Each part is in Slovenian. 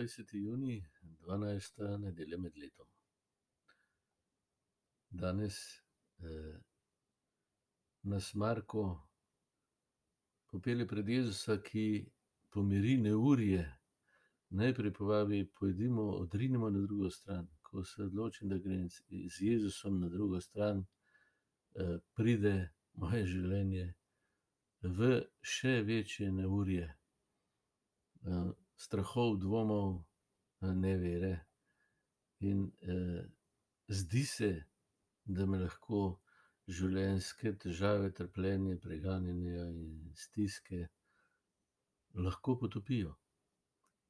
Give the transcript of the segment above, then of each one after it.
dvajseti junij, dvanajsta nedelja med letom. Danes, nas Marko popelje pred Jezusa, ki pomiri neurje. Najprej povabi: "Pojdimo, odrinimo na drugo stran." Ko se odločim, da grem z Jezusom na drugo stran, pride moje življenje v še večje neurje, strahov, dvomov, nevere. In, zdi se, da me lahko življenjske težave, trpljenje, preganjanja in stiske lahko potopijo.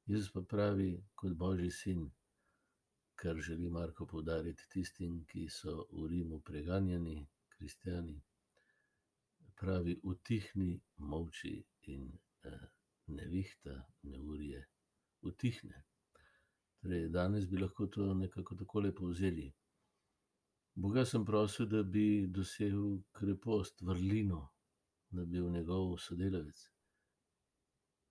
Jezus pa pravi kot božji sin, kar želi Marko poudariti tistim, ki so v Rimu preganjani, kristjani, pravi: "Utihni, molči." In, nevihta, neurje utihne. Torej danes bi lahko to nekako takole povzeli: Boga sem prosil, da bi dosegel krepost, vrlino, da bi bil njegov sodelavec.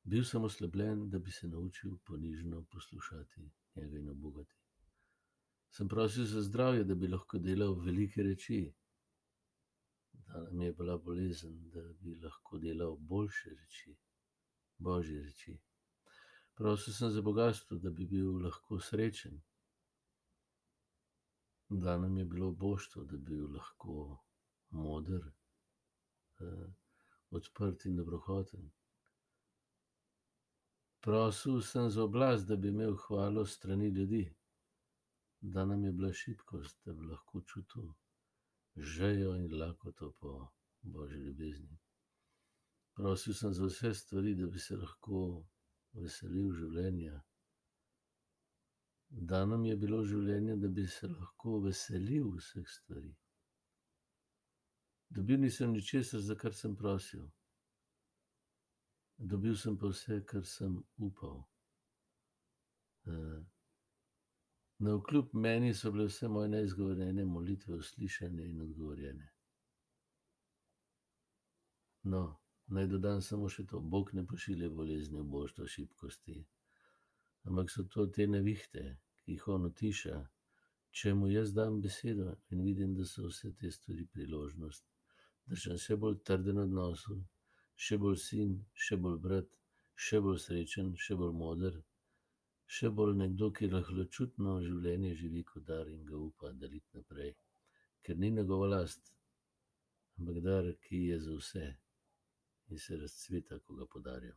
Bil sem oslabljen, da bi se naučil ponižno poslušati njega in ubogati. Sem prosil za zdravje, da bi lahko delal velike reči. Dana mi je bila bolezen, da bi lahko delal boljše reči, božje reči. Prosil sem za bogastvo, da bi bil lahko srečen. Dano mi je bilo ubožestvo, da bi bil lahko moder, odprt in dobrohoten. Prosil sem za oblast, da bi imel hvalo strani ljudi. Dana mi je bila šibkost, da bi lahko čutil žejo in lakoto po božji ljubezni. Prosil sem za vse stvari, da bi se lahko veselil življenja. Dano mi je bilo življenje, da bi se lahko veselil vseh stvari. Dobil nisem ničesar, za kar sem prosil. Dobil sem pa vse, kar sem upal. navkljub meni so bile vse moje neizgovorjene molitve uslišane in odgovorjene. No, naj dodam samo še to: Bog ne pošilja bolezni, obuštva, šibkosti, ampak so to te nevihte, ki jih on utiša, če mu jaz dam besedo in vidim, da so vse te stvari priložnost, da sem še bolj trden v odnosu, še bolj sin, še bolj brat, še bolj srečen, še bolj moder, še bolj nekdo, ki rahločutno življenje živi kot dar in ga upa deliti naprej. Ker ni njegova last, ampak dar, ki je za vse in se razcveta, ko ga podarijo.